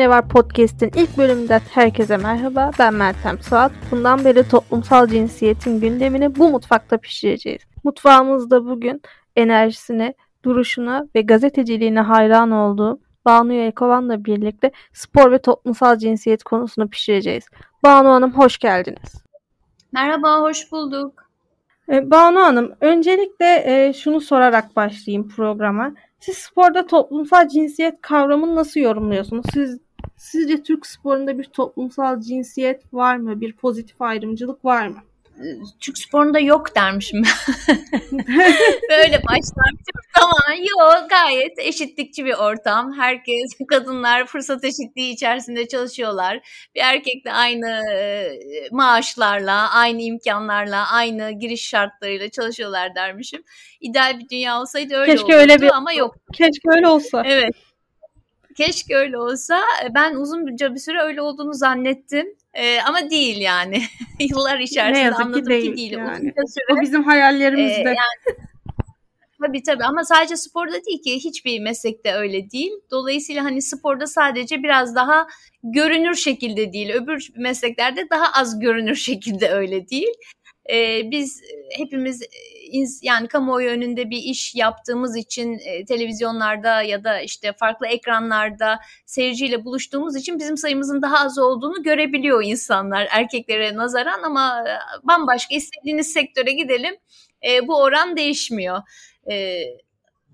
Ne Var Podcast'in ilk bölümünden herkese merhaba. Ben Meltem Suat. Bundan beri toplumsal cinsiyetin gündemini bu mutfakta pişireceğiz. Mutfağımızda bugün enerjisine, duruşuna ve gazeteciliğine hayran olduğum Banu Yelkovan'la birlikte spor ve toplumsal cinsiyet konusunu pişireceğiz. Banu Hanım hoş geldiniz. Merhaba, hoş bulduk. Ee, Banu Hanım, öncelikle e, şunu sorarak başlayayım programa. Siz sporda toplumsal cinsiyet kavramını nasıl yorumluyorsunuz? Siz sizce Türk sporunda bir toplumsal cinsiyet var mı? Bir pozitif ayrımcılık var mı? Türk sporunda yok dermişim. Böyle başlamışım. Tamam yok gayet eşitlikçi bir ortam. Herkes kadınlar fırsat eşitliği içerisinde çalışıyorlar. Bir erkekle aynı maaşlarla, aynı imkanlarla, aynı giriş şartlarıyla çalışıyorlar dermişim. İdeal bir dünya olsaydı öyle Keşke olurdu öyle bir, ama yok. Keşke öyle olsa. Evet. Keşke öyle olsa. Ben uzunca bir süre öyle olduğunu zannettim. Ee, ama değil yani. Yıllar içerisinde ne yazık anladım ki değil. Ki değil. Yani. Süre, o bizim hayallerimizde. E, yani, tabii tabii ama sadece sporda değil ki hiçbir meslekte öyle değil. Dolayısıyla hani sporda sadece biraz daha görünür şekilde değil. Öbür mesleklerde daha az görünür şekilde öyle değil. Ee, biz hepimiz yani kamuoyu önünde bir iş yaptığımız için e, televizyonlarda ya da işte farklı ekranlarda seyirciyle buluştuğumuz için bizim sayımızın daha az olduğunu görebiliyor insanlar erkeklere nazaran ama e, bambaşka istediğiniz sektöre gidelim e, bu oran değişmiyor. E,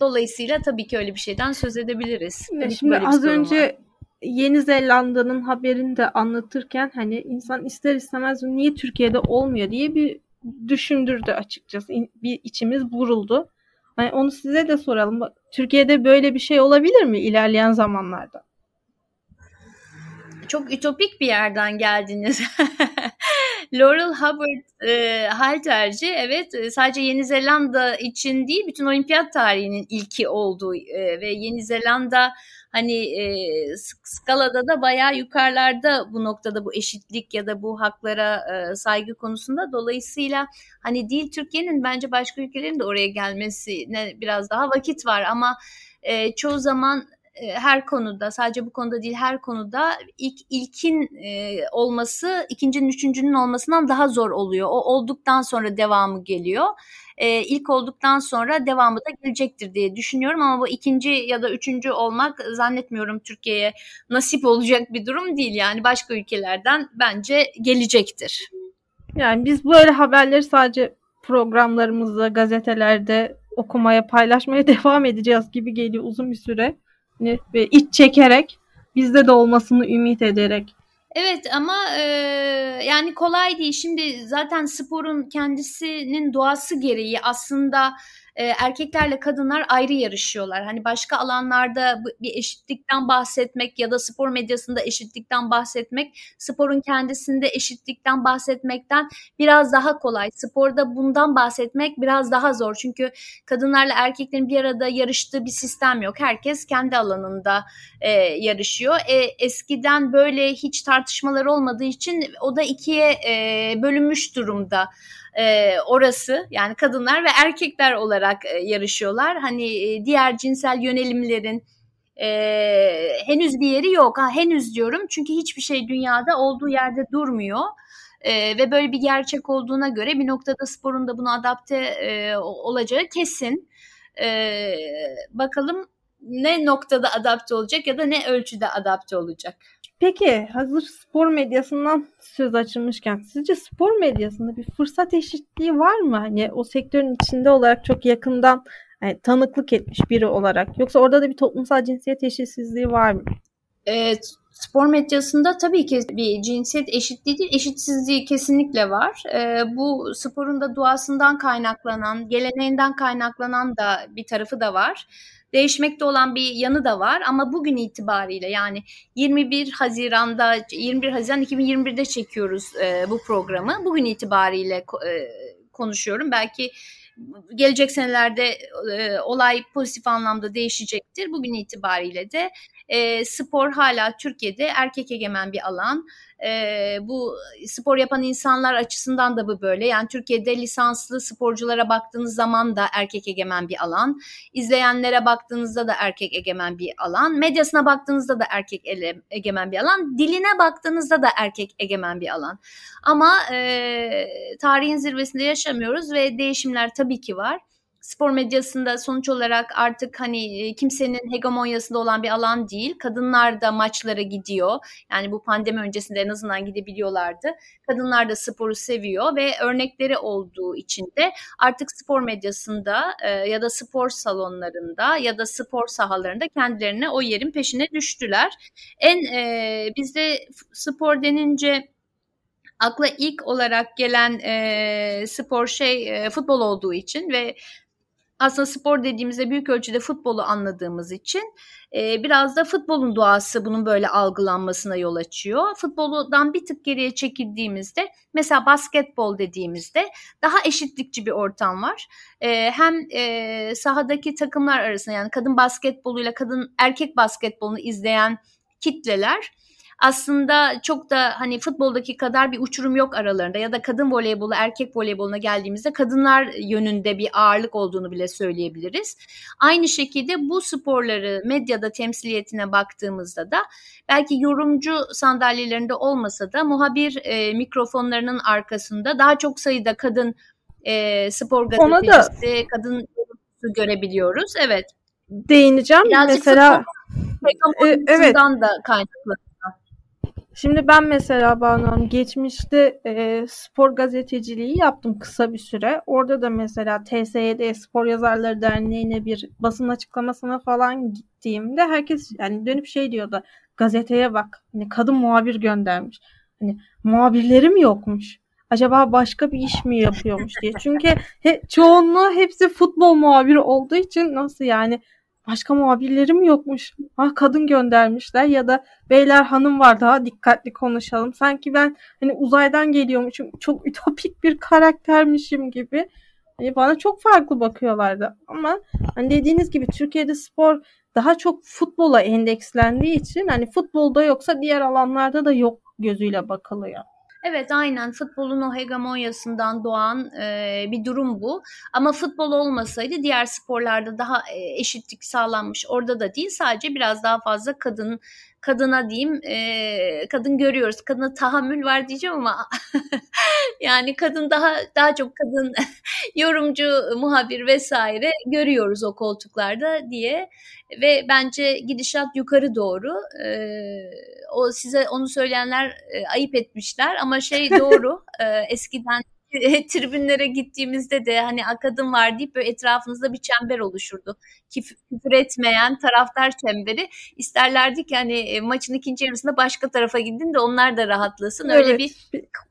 dolayısıyla tabii ki öyle bir şeyden söz edebiliriz. Şimdi az önce var. Yeni Zelanda'nın haberini de anlatırken hani insan ister istemez niye Türkiye'de olmuyor diye bir düşündürdü açıkçası. Bir içimiz buruldu. Hani onu size de soralım. Türkiye'de böyle bir şey olabilir mi ilerleyen zamanlarda? Çok ütopik bir yerden geldiniz. Laurel Hubbard e, halterci evet e, sadece Yeni Zelanda için değil bütün olimpiyat tarihinin ilki olduğu e, ve Yeni Zelanda hani e, skalada da bayağı yukarılarda bu noktada bu eşitlik ya da bu haklara e, saygı konusunda. Dolayısıyla hani değil Türkiye'nin bence başka ülkelerin de oraya gelmesine biraz daha vakit var ama e, çoğu zaman her konuda sadece bu konuda değil her konuda ilk ilkin e, olması ikincinin üçüncünün olmasından daha zor oluyor. O olduktan sonra devamı geliyor. E, ilk olduktan sonra devamı da gelecektir diye düşünüyorum ama bu ikinci ya da üçüncü olmak zannetmiyorum Türkiye'ye nasip olacak bir durum değil. Yani başka ülkelerden bence gelecektir. Yani biz böyle haberleri sadece programlarımızda, gazetelerde okumaya, paylaşmaya devam edeceğiz gibi geliyor uzun bir süre ve iç çekerek bizde de olmasını ümit ederek. Evet ama e, yani kolay değil. Şimdi zaten sporun kendisinin doğası gereği aslında e, erkeklerle kadınlar ayrı yarışıyorlar. Hani başka alanlarda bir eşitlikten bahsetmek ya da spor medyasında eşitlikten bahsetmek, sporun kendisinde eşitlikten bahsetmekten biraz daha kolay. Sporda bundan bahsetmek biraz daha zor. Çünkü kadınlarla erkeklerin bir arada yarıştığı bir sistem yok. Herkes kendi alanında e, yarışıyor. E, eskiden böyle hiç tartışmalar olmadığı için o da ikiye e, bölünmüş durumda e, orası yani kadınlar ve erkekler olarak e, yarışıyorlar. Hani e, diğer cinsel yönelimlerin e, henüz bir yeri yok. Ha, henüz diyorum çünkü hiçbir şey dünyada olduğu yerde durmuyor. E, ve böyle bir gerçek olduğuna göre bir noktada sporun da bunu adapte e, olacağı kesin. E, bakalım ne noktada adapte olacak ya da ne ölçüde adapte olacak. Peki hazır spor medyasından söz açılmışken sizce spor medyasında bir fırsat eşitliği var mı? Hani o sektörün içinde olarak çok yakından yani tanıklık etmiş biri olarak. Yoksa orada da bir toplumsal cinsiyet eşitsizliği var mı? Evet, spor medyasında tabii ki bir cinsiyet eşitliği değil, eşitsizliği kesinlikle var. Ee, bu sporun da doğasından kaynaklanan, geleneğinden kaynaklanan da bir tarafı da var değişmekte olan bir yanı da var ama bugün itibariyle yani 21 Haziran'da 21 Haziran 2021'de çekiyoruz e, bu programı. Bugün itibariyle e, konuşuyorum. Belki gelecek senelerde e, olay pozitif anlamda değişecektir. Bugün itibariyle de e, spor hala Türkiye'de erkek egemen bir alan. E, bu spor yapan insanlar açısından da bu böyle. Yani Türkiye'de lisanslı sporculara baktığınız zaman da erkek egemen bir alan. İzleyenlere baktığınızda da erkek egemen bir alan. Medyasına baktığınızda da erkek egemen bir alan. Diline baktığınızda da erkek egemen bir alan. Ama e, tarihin zirvesinde yaşamıyoruz ve değişimler tabii ki var spor medyasında sonuç olarak artık hani e, kimsenin hegemonyasında olan bir alan değil. Kadınlar da maçlara gidiyor. Yani bu pandemi öncesinde en azından gidebiliyorlardı. Kadınlar da sporu seviyor ve örnekleri olduğu için de artık spor medyasında e, ya da spor salonlarında ya da spor sahalarında kendilerine o yerin peşine düştüler. En e, bizde spor denince akla ilk olarak gelen e, spor şey e, futbol olduğu için ve aslında spor dediğimizde büyük ölçüde futbolu anladığımız için e, biraz da futbolun doğası bunun böyle algılanmasına yol açıyor. Futboldan bir tık geriye çekildiğimizde mesela basketbol dediğimizde daha eşitlikçi bir ortam var. E, hem e, sahadaki takımlar arasında yani kadın basketboluyla kadın erkek basketbolunu izleyen kitleler aslında çok da hani futboldaki kadar bir uçurum yok aralarında ya da kadın voleybolu erkek voleyboluna geldiğimizde kadınlar yönünde bir ağırlık olduğunu bile söyleyebiliriz. Aynı şekilde bu sporları medyada temsiliyetine baktığımızda da belki yorumcu sandalyelerinde olmasa da muhabir e, mikrofonlarının arkasında daha çok sayıda kadın e, spor gazetecisi, da... kadın görebiliyoruz. Evet. Değineceğim. Birazcık Mesela e, evet. da kaynaklı. Şimdi ben mesela Banu geçmişte e, spor gazeteciliği yaptım kısa bir süre. Orada da mesela TSYD Spor Yazarları Derneği'ne bir basın açıklamasına falan gittiğimde herkes yani dönüp şey diyordu. Gazeteye bak. Hani kadın muhabir göndermiş. Hani muhabirleri mi yokmuş? Acaba başka bir iş mi yapıyormuş diye. Çünkü he, çoğunluğu hepsi futbol muhabiri olduğu için nasıl yani başka muhabirlerim yokmuş. Ah kadın göndermişler ya da beyler hanım var daha dikkatli konuşalım. Sanki ben hani uzaydan geliyormuşum. Çok ütopik bir karaktermişim gibi. Hani bana çok farklı bakıyorlardı. Ama hani dediğiniz gibi Türkiye'de spor daha çok futbola endekslendiği için hani futbolda yoksa diğer alanlarda da yok gözüyle bakılıyor. Evet aynen futbolun o hegemonyasından doğan e, bir durum bu. Ama futbol olmasaydı diğer sporlarda daha e, eşitlik sağlanmış. Orada da değil sadece biraz daha fazla kadın kadına diyeyim e, kadın görüyoruz. Kadına tahammül var diyeceğim ama yani kadın daha daha çok kadın yorumcu, muhabir vesaire görüyoruz o koltuklarda diye ve bence gidişat yukarı doğru. E, o size onu söyleyenler e, ayıp etmişler ama şey doğru. e, eskiden tribünlere gittiğimizde de hani akadın var deyip böyle etrafınızda bir çember oluşurdu. Küfür etmeyen taraftar çemberi. İsterlerdi ki hani e, maçın ikinci yarısında başka tarafa gidin de onlar da rahatlasın. Öyle evet. bir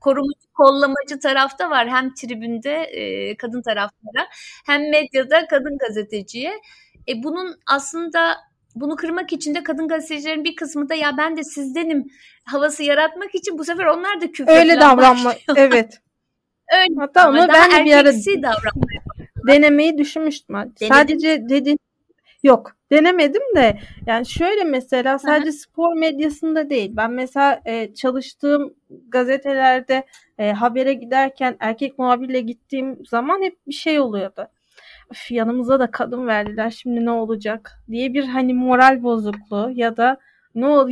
korumacı, kollamacı tarafta var. Hem tribünde e, kadın taraftara hem medyada kadın gazeteciye. E, bunun aslında bunu kırmak için de kadın gazetecilerin bir kısmı da ya ben de sizdenim havası yaratmak için bu sefer onlar da küfür Öyle davranma. Evet. Öyle. Hatta onu ben de bir ara denemeyi düşünmüştüm. Denedin. Sadece dedin yok denemedim de yani şöyle mesela sadece Hı-hı. spor medyasında değil. Ben mesela e, çalıştığım gazetelerde e, habere giderken erkek muhabirle gittiğim zaman hep bir şey oluyordu. Üf, yanımıza da kadın verdiler şimdi ne olacak diye bir hani moral bozukluğu ya da ne oldu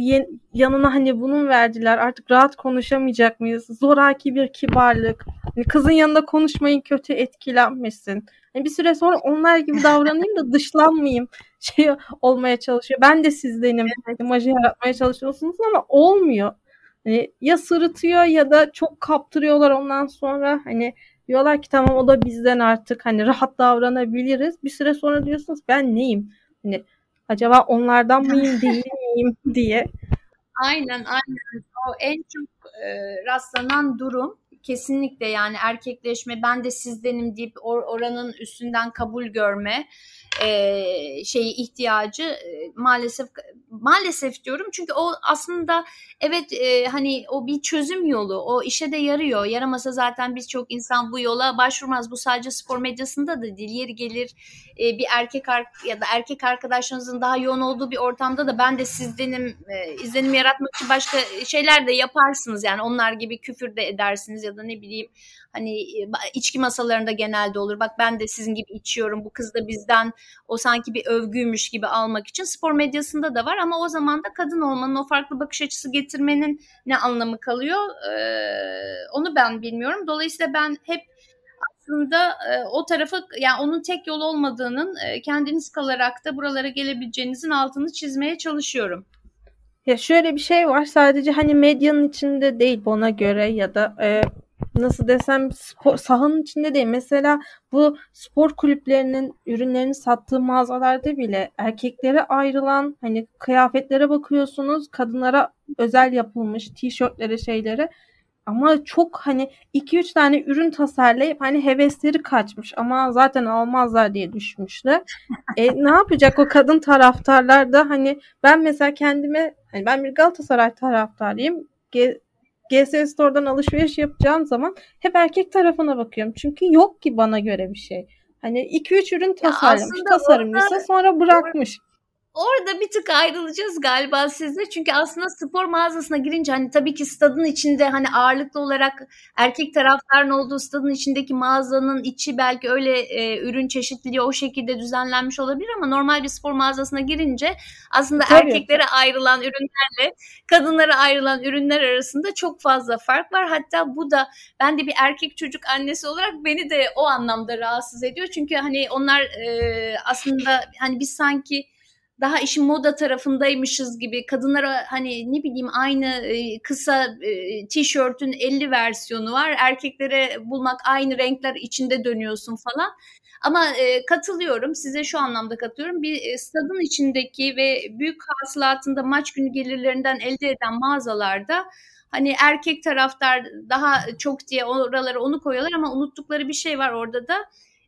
yanına hani bunun verdiler artık rahat konuşamayacak mıyız? Zoraki bir kibarlık. Hani kızın yanında konuşmayın kötü etkilenmesin. Yani bir süre sonra onlar gibi davranayım da dışlanmayayım şey olmaya çalışıyor. Ben de sizdenim evet. imajı yaratmaya çalışıyorsunuz ama olmuyor. Hani ya sırıtıyor ya da çok kaptırıyorlar ondan sonra hani diyorlar ki tamam o da bizden artık hani rahat davranabiliriz. Bir süre sonra diyorsunuz ben neyim? Hani acaba onlardan mıyım değil miyim diye. Aynen aynen. O en çok e, rastlanan durum kesinlikle yani erkekleşme ben de sizdenim deyip or, oranın üstünden kabul görme e, şeyi ihtiyacı e, maalesef maalesef diyorum. Çünkü o aslında evet e, hani o bir çözüm yolu o işe de yarıyor. Yaramasa zaten birçok insan bu yola başvurmaz. Bu sadece spor medyasında da değil. Yeri gelir e, bir erkek ya da erkek arkadaşlarınızın daha yoğun olduğu bir ortamda da ben de sizdenim e, izlenim yaratmak için başka şeyler de yaparsınız. Yani onlar gibi küfür de edersiniz ya da ne bileyim hani e, içki masalarında genelde olur. Bak ben de sizin gibi içiyorum. Bu kız da bizden o sanki bir övgüymüş gibi almak için spor medyasında da var ama o zaman da kadın olmanın o farklı bakış açısı getirmenin ne anlamı kalıyor? Ee, onu ben bilmiyorum. Dolayısıyla ben hep aslında e, o tarafı yani onun tek yol olmadığının e, kendiniz kalarak da buralara gelebileceğinizin altını çizmeye çalışıyorum. Ya şöyle bir şey var. Sadece hani medyanın içinde değil bana göre ya da e, nasıl desem spor, sahanın içinde değil. Mesela bu spor kulüplerinin ürünlerini sattığı mağazalarda bile erkeklere ayrılan hani kıyafetlere bakıyorsunuz kadınlara özel yapılmış tişörtlere şeylere ama çok hani 2-3 tane ürün tasarlayıp hani hevesleri kaçmış ama zaten almazlar diye düşmüşler. e, ne yapacak o kadın taraftarlar da hani ben mesela kendime hani ben bir Galatasaray taraftarıyım. GS Store'dan alışveriş yapacağım zaman hep erkek tarafına bakıyorum. Çünkü yok ki bana göre bir şey. Hani 2-3 ürün tasarlamış, tasarımcısı sonra bırakmış. Orada bir tık ayrılacağız galiba sizle. Çünkü aslında spor mağazasına girince hani tabii ki stadın içinde hani ağırlıklı olarak erkek taraftarın olduğu stadın içindeki mağazanın içi belki öyle e, ürün çeşitliliği o şekilde düzenlenmiş olabilir ama normal bir spor mağazasına girince aslında tabii. erkeklere ayrılan ürünlerle kadınlara ayrılan ürünler arasında çok fazla fark var. Hatta bu da ben de bir erkek çocuk annesi olarak beni de o anlamda rahatsız ediyor. Çünkü hani onlar e, aslında hani biz sanki daha işin moda tarafındaymışız gibi kadınlara hani ne bileyim aynı e, kısa e, tişörtün 50 versiyonu var. Erkeklere bulmak aynı renkler içinde dönüyorsun falan. Ama e, katılıyorum size şu anlamda katılıyorum. Bir stadın içindeki ve büyük hasılatında maç günü gelirlerinden elde eden mağazalarda hani erkek taraftar daha çok diye oralara onu koyuyorlar ama unuttukları bir şey var orada da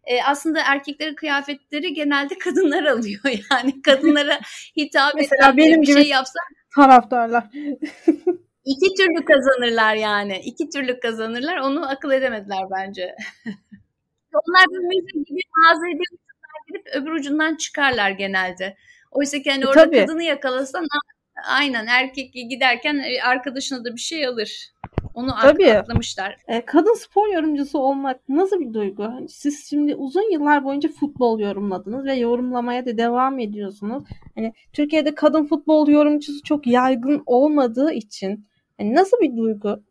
e, aslında erkeklerin kıyafetleri genelde kadınlar alıyor yani kadınlara hitap Mesela benim bir gibi şey yapsa taraftarlar. iki türlü kazanırlar yani. iki türlü kazanırlar. Onu akıl edemediler bence. Onlar bir müze gibi mağazaya bir ucundan öbür ucundan çıkarlar genelde. Oysa ki hani e, orada Tabii. kadını yakalasan aynen erkek giderken e, arkadaşına da bir şey alır. Onu Tabii. atlamışlar. E, kadın spor yorumcusu olmak nasıl bir duygu? Siz şimdi uzun yıllar boyunca futbol yorumladınız ve yorumlamaya da devam ediyorsunuz. Hani Türkiye'de kadın futbol yorumcusu çok yaygın olmadığı için hani nasıl bir duygu?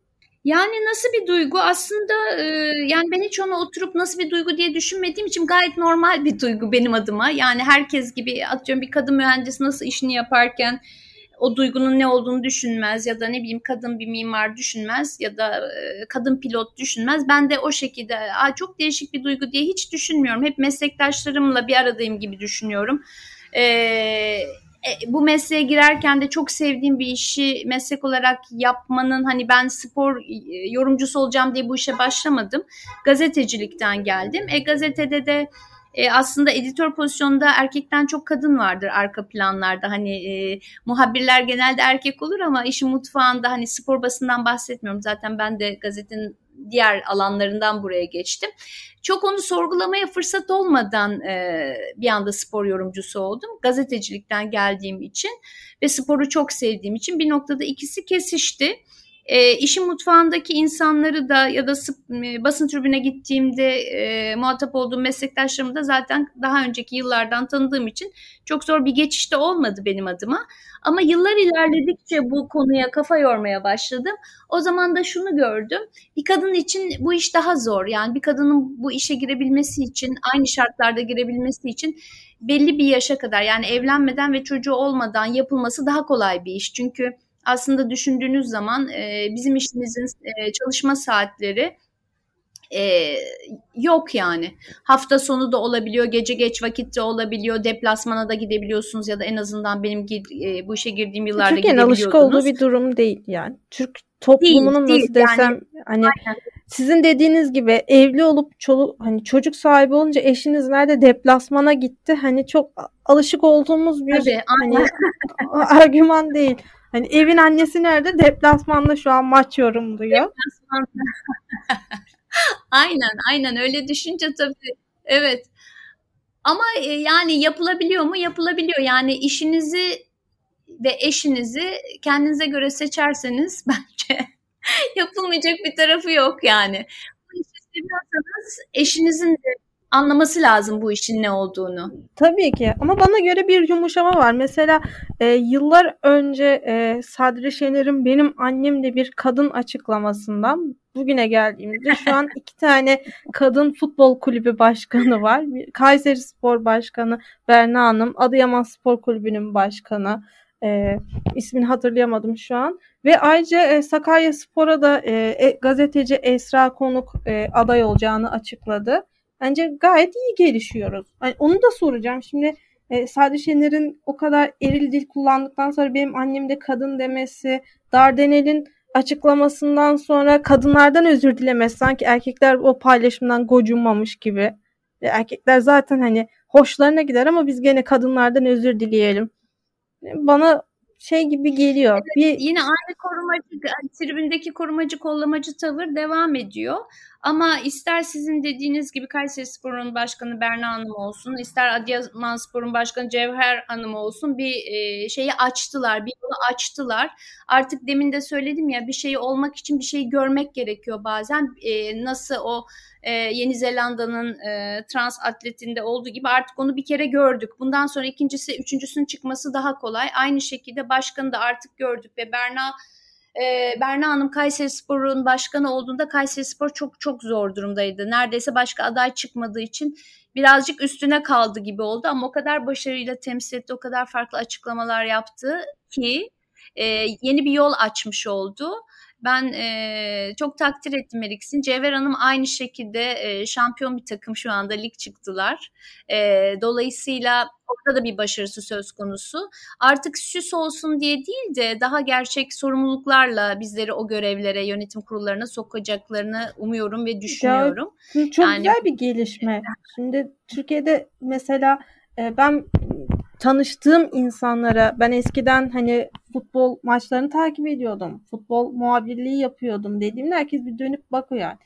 Yani nasıl bir duygu? Aslında e, yani ben hiç onu oturup nasıl bir duygu diye düşünmediğim için gayet normal bir duygu benim adıma. Yani herkes gibi atıyorum bir kadın mühendis nasıl işini yaparken o duygunun ne olduğunu düşünmez ya da ne bileyim kadın bir mimar düşünmez ya da e, kadın pilot düşünmez. Ben de o şekilde Aa, çok değişik bir duygu diye hiç düşünmüyorum. Hep meslektaşlarımla bir aradayım gibi düşünüyorum. Ee, bu mesleğe girerken de çok sevdiğim bir işi meslek olarak yapmanın hani ben spor e, yorumcusu olacağım diye bu işe başlamadım. Gazetecilikten geldim. E gazetede de e, aslında editör pozisyonunda erkekten çok kadın vardır arka planlarda. Hani e, muhabirler genelde erkek olur ama işin mutfağında hani spor basından bahsetmiyorum. Zaten ben de gazetenin diğer alanlarından buraya geçtim. Çok onu sorgulamaya fırsat olmadan e, bir anda spor yorumcusu oldum. Gazetecilikten geldiğim için ve sporu çok sevdiğim için bir noktada ikisi kesişti. E, işin mutfağındaki insanları da ya da e, basın tribüne gittiğimde e, muhatap olduğum meslektaşlarımı da zaten daha önceki yıllardan tanıdığım için çok zor bir geçişte olmadı benim adıma. Ama yıllar ilerledikçe bu konuya kafa yormaya başladım. O zaman da şunu gördüm. Bir kadın için bu iş daha zor. Yani bir kadının bu işe girebilmesi için, aynı şartlarda girebilmesi için belli bir yaşa kadar yani evlenmeden ve çocuğu olmadan yapılması daha kolay bir iş. Çünkü aslında düşündüğünüz zaman e, bizim işimizin e, çalışma saatleri e, yok yani. Hafta sonu da olabiliyor, gece geç vakitte olabiliyor, deplasmana da gidebiliyorsunuz ya da en azından benim e, bu işe girdiğim yıllarda Türkiye'nin alışık olduğu bir durum değil yani. Türk toplumunun değil, nasıl değil. desem yani, hani aynen sizin dediğiniz gibi evli olup çoluk hani çocuk sahibi olunca eşiniz nerede deplasmana gitti. Hani çok alışık olduğumuz bir Tabii, hani argüman değil. Hani evin annesi nerede? Deplasmanda şu an maç yorumluyor. aynen aynen öyle düşünce tabii evet. Ama e, yani yapılabiliyor mu? Yapılabiliyor. Yani işinizi ve eşinizi kendinize göre seçerseniz bence yapılmayacak bir tarafı yok yani. Bu işi seviyorsanız eşinizin de anlaması lazım bu işin ne olduğunu. Tabii ki ama bana göre bir yumuşama var. Mesela e, yıllar önce e, Sadri Şener'in benim annemle bir kadın açıklamasından bugüne geldiğimizde şu an iki tane kadın futbol kulübü başkanı var. Kayseri Spor Başkanı Berna Hanım, Adıyaman Spor Kulübü'nün başkanı. E, ismini hatırlayamadım şu an. Ve ayrıca e, Sakarya Spor'a da e, e, gazeteci Esra Konuk e, aday olacağını açıkladı. Bence gayet iyi gelişiyoruz. Yani onu da soracağım. Şimdi e, Sadi Şener'in o kadar eril dil kullandıktan sonra benim annem de kadın demesi, Dardanel'in açıklamasından sonra kadınlardan özür dilemesi sanki erkekler o paylaşımdan gocunmamış gibi. E, erkekler zaten hani hoşlarına gider ama biz gene kadınlardan özür dileyelim. Bana şey gibi geliyor. Evet, bir... Yine aynı korumacı, tribündeki korumacı kollamacı tavır devam ediyor. Ama ister sizin dediğiniz gibi Kayseri Spor'un başkanı Berna Hanım olsun, ister Adıyaman Spor'un başkanı Cevher Hanım olsun bir e, şeyi açtılar, bir yolu açtılar. Artık demin de söyledim ya bir şeyi olmak için bir şeyi görmek gerekiyor bazen. E, nasıl o e, Yeni Zelanda'nın e, trans atletinde olduğu gibi artık onu bir kere gördük. Bundan sonra ikincisi, üçüncüsünün çıkması daha kolay. Aynı şekilde başkanı da artık gördük ve Berna e, Berna Hanım Kayseri Spor'un başkanı olduğunda Kayseri Spor çok çok zor durumdaydı. Neredeyse başka aday çıkmadığı için birazcık üstüne kaldı gibi oldu ama o kadar başarıyla temsil etti, o kadar farklı açıklamalar yaptı ki e, yeni bir yol açmış oldu. Ben e, çok takdir ettim Eriksin. Cevher Hanım aynı şekilde e, şampiyon bir takım şu anda lig çıktılar. E, dolayısıyla orada da bir başarısı söz konusu. Artık süs olsun diye değil de daha gerçek sorumluluklarla bizleri o görevlere, yönetim kurullarına sokacaklarını umuyorum ve düşünüyorum. Ya, çok yani, güzel bir gelişme. Şimdi Türkiye'de mesela ben tanıştığım insanlara ben eskiden hani futbol maçlarını takip ediyordum. Futbol muhabirliği yapıyordum dediğimde herkes bir dönüp bakıyor yani.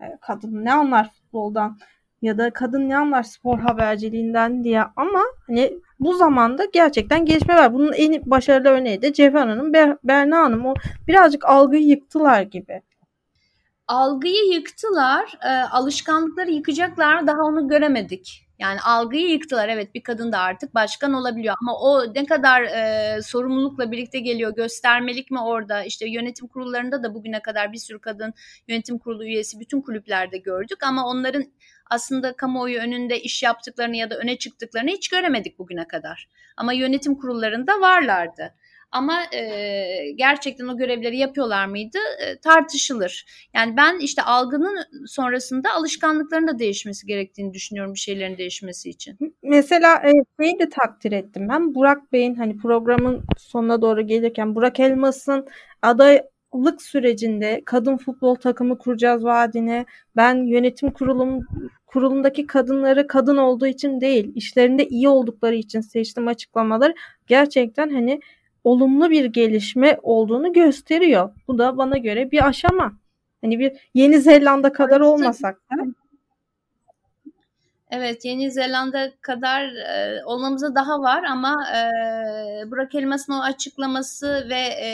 E, kadın ne anlar futboldan ya da kadın ne anlar spor haberciliğinden diye ama hani bu zamanda gerçekten gelişme var. Bunun en başarılı örneği de Cevher Hanım, Berna Hanım. O birazcık algıyı yıktılar gibi. Algıyı yıktılar. E, alışkanlıkları yıkacaklar daha onu göremedik. Yani algıyı yıktılar. Evet bir kadın da artık başkan olabiliyor ama o ne kadar e, sorumlulukla birlikte geliyor göstermelik mi orada? İşte yönetim kurullarında da bugüne kadar bir sürü kadın yönetim kurulu üyesi bütün kulüplerde gördük ama onların aslında kamuoyu önünde iş yaptıklarını ya da öne çıktıklarını hiç göremedik bugüne kadar. Ama yönetim kurullarında varlardı. Ama e, gerçekten o görevleri yapıyorlar mıydı e, tartışılır. Yani ben işte algının sonrasında alışkanlıkların da değişmesi gerektiğini düşünüyorum bir şeylerin değişmesi için. Mesela e, şeyi de takdir ettim ben. Burak Bey'in hani programın sonuna doğru gelirken Burak Elmas'ın adaylık sürecinde kadın futbol takımı kuracağız vaadine ben yönetim kurulum kurulundaki kadınları kadın olduğu için değil işlerinde iyi oldukları için seçtim açıklamaları gerçekten hani olumlu bir gelişme olduğunu gösteriyor. Bu da bana göre bir aşama. Hani bir Yeni Zelanda kadar olmasak da. Evet Yeni Zelanda kadar e, olmamıza daha var ama e, Burak Elmas'ın o açıklaması ve e,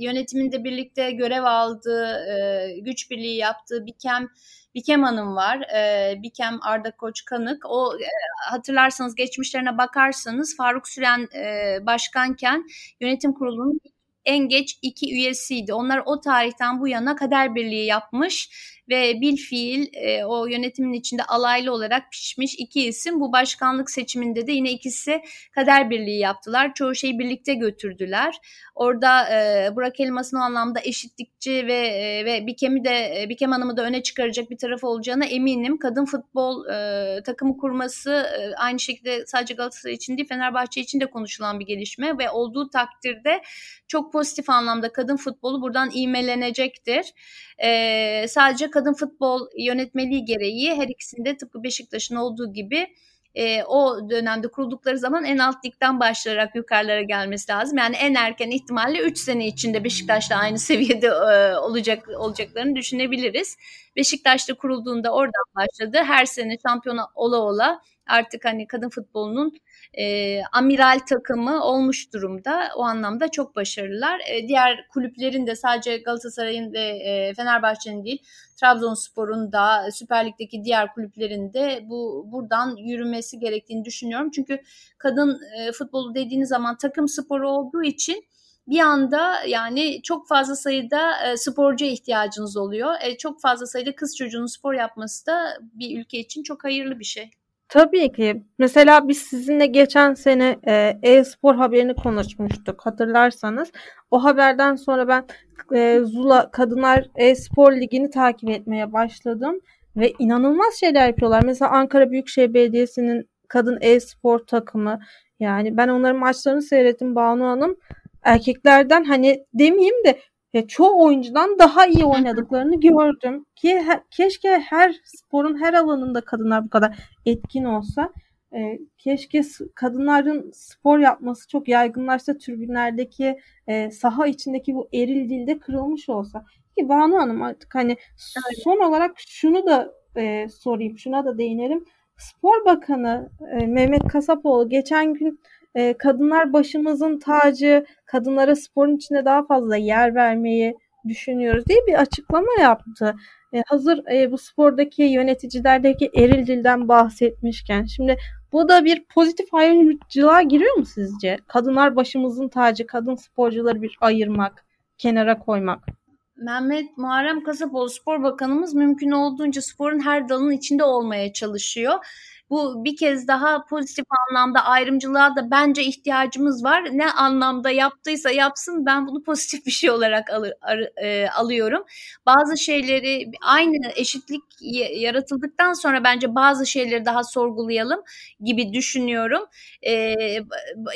yönetiminde birlikte görev aldığı, e, güç birliği yaptığı Bikem Bikem Hanım var. E, Bikem Arda Koç Kanık. O e, hatırlarsanız geçmişlerine bakarsanız Faruk Süren e, başkanken yönetim kurulunun en geç iki üyesiydi. Onlar o tarihten bu yana kader birliği yapmış ve bil fiil e, o yönetimin içinde alaylı olarak pişmiş iki isim bu başkanlık seçiminde de yine ikisi kader birliği yaptılar. Çoğu şeyi birlikte götürdüler. Orada e, Burak Elmas'ın o anlamda eşitlikçi ve e, ve Bikem'i de e, Bikem Hanım'ı da öne çıkaracak bir taraf olacağına eminim. Kadın futbol e, takımı kurması e, aynı şekilde sadece Galatasaray için değil Fenerbahçe için de konuşulan bir gelişme ve olduğu takdirde çok pozitif anlamda kadın futbolu buradan imelenecektir. E, sadece kadın futbol yönetmeliği gereği her ikisinde tıpkı Beşiktaş'ın olduğu gibi e, o dönemde kuruldukları zaman en alt ligden başlayarak yukarılara gelmesi lazım. Yani en erken ihtimalle 3 sene içinde Beşiktaş'la aynı seviyede e, olacak olacaklarını düşünebiliriz. Beşiktaş'ta kurulduğunda oradan başladı. Her sene şampiyona ola ola artık hani kadın futbolunun e, amiral takımı olmuş durumda. O anlamda çok başarılılar. E, diğer kulüplerin de sadece Galatasaray'ın ve e, Fenerbahçe'nin değil Trabzonspor'un da Süper Lig'deki diğer kulüplerin de bu buradan yürümesi gerektiğini düşünüyorum. Çünkü kadın e, futbolu dediğiniz zaman takım sporu olduğu için bir anda yani çok fazla sayıda e, sporcuya ihtiyacınız oluyor. E, çok fazla sayıda kız çocuğunun spor yapması da bir ülke için çok hayırlı bir şey. Tabii ki. Mesela biz sizinle geçen sene e, e-spor haberini konuşmuştuk hatırlarsanız. O haberden sonra ben e, Zula Kadınlar E-Spor Ligi'ni takip etmeye başladım. Ve inanılmaz şeyler yapıyorlar. Mesela Ankara Büyükşehir Belediyesi'nin kadın e-spor takımı. Yani ben onların maçlarını seyrettim Banu Hanım. Erkeklerden hani demeyeyim de ya çoğu oyuncudan daha iyi oynadıklarını gördüm. Ki he, keşke her sporun her alanında kadınlar bu kadar etkin olsa. E, keşke kadınların spor yapması çok yaygınlaşsa tribünlerdeki e, saha içindeki bu eril dilde kırılmış olsa. Ki Banu Hanım artık hani son olarak şunu da e, sorayım, şuna da değinelim. Spor Bakanı e, Mehmet Kasapoğlu geçen gün e, kadınlar başımızın tacı, kadınlara sporun içinde daha fazla yer vermeyi düşünüyoruz diye bir açıklama yaptı. E, hazır e, bu spordaki yöneticilerdeki eril dilden bahsetmişken şimdi bu da bir pozitif ayrımcılığa giriyor mu sizce? Kadınlar başımızın tacı, kadın sporcuları bir ayırmak, kenara koymak. Mehmet Muharrem Kasapoğlu Spor Bakanımız mümkün olduğunca sporun her dalının içinde olmaya çalışıyor. Bu bir kez daha pozitif anlamda ayrımcılığa da bence ihtiyacımız var. Ne anlamda yaptıysa yapsın ben bunu pozitif bir şey olarak al, ar, e, alıyorum. Bazı şeyleri aynı eşitlik yaratıldıktan sonra bence bazı şeyleri daha sorgulayalım gibi düşünüyorum. E,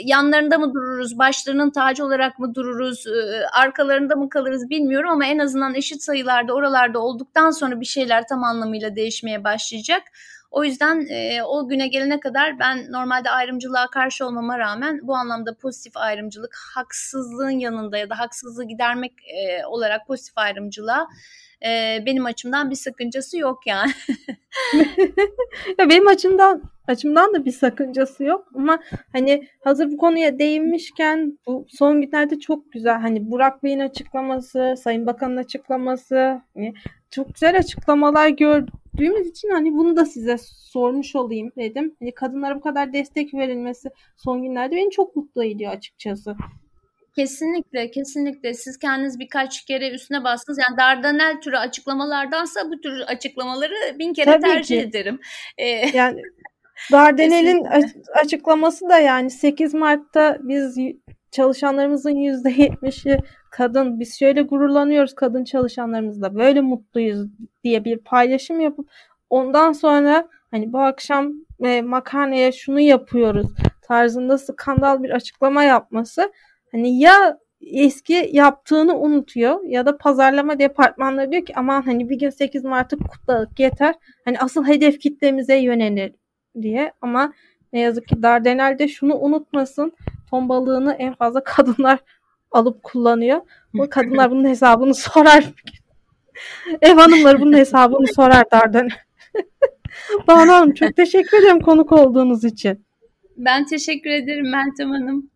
yanlarında mı dururuz, başlarının tacı olarak mı dururuz, e, arkalarında mı kalırız bilmiyorum ama en azından eşit sayılarda oralarda olduktan sonra bir şeyler tam anlamıyla değişmeye başlayacak. O yüzden e, o güne gelene kadar ben normalde ayrımcılığa karşı olmama rağmen bu anlamda pozitif ayrımcılık haksızlığın yanında ya da haksızlığı gidermek e, olarak pozitif ayrımcılığa e, benim açımdan bir sakıncası yok yani. ya benim açımdan açımdan da bir sakıncası yok ama hani hazır bu konuya değinmişken bu son günlerde çok güzel hani Burak Bey'in açıklaması, Sayın Bakan'ın açıklaması hani çok güzel açıklamalar gördüğümüz için hani bunu da size sormuş olayım dedim. Hani kadınlara bu kadar destek verilmesi son günlerde beni çok mutlu ediyor açıkçası. Kesinlikle, kesinlikle. Siz kendiniz birkaç kere üstüne bastınız. Yani Dardanel türü açıklamalardansa bu tür açıklamaları bin kere Tabii tercih ki. ederim. Ee, yani Dardanel'in açıklaması da yani 8 Mart'ta biz çalışanlarımızın %70'i kadın. Biz şöyle gururlanıyoruz kadın çalışanlarımızla. Böyle mutluyuz diye bir paylaşım yapıp ondan sonra hani bu akşam e, makarnaya şunu yapıyoruz tarzında skandal bir açıklama yapması hani ya eski yaptığını unutuyor ya da pazarlama departmanları diyor ki aman hani bir gün 8 Mart'ı kutladık yeter. Hani asıl hedef kitlemize yönelir diye ama ne yazık ki Dardanel'de şunu unutmasın. Ton balığını en fazla kadınlar alıp kullanıyor. Bu kadınlar bunun hesabını sorar. Ev hanımları bunun hesabını sorar Dardanel. Banu Hanım çok teşekkür ederim konuk olduğunuz için. Ben teşekkür ederim Meltem Hanım.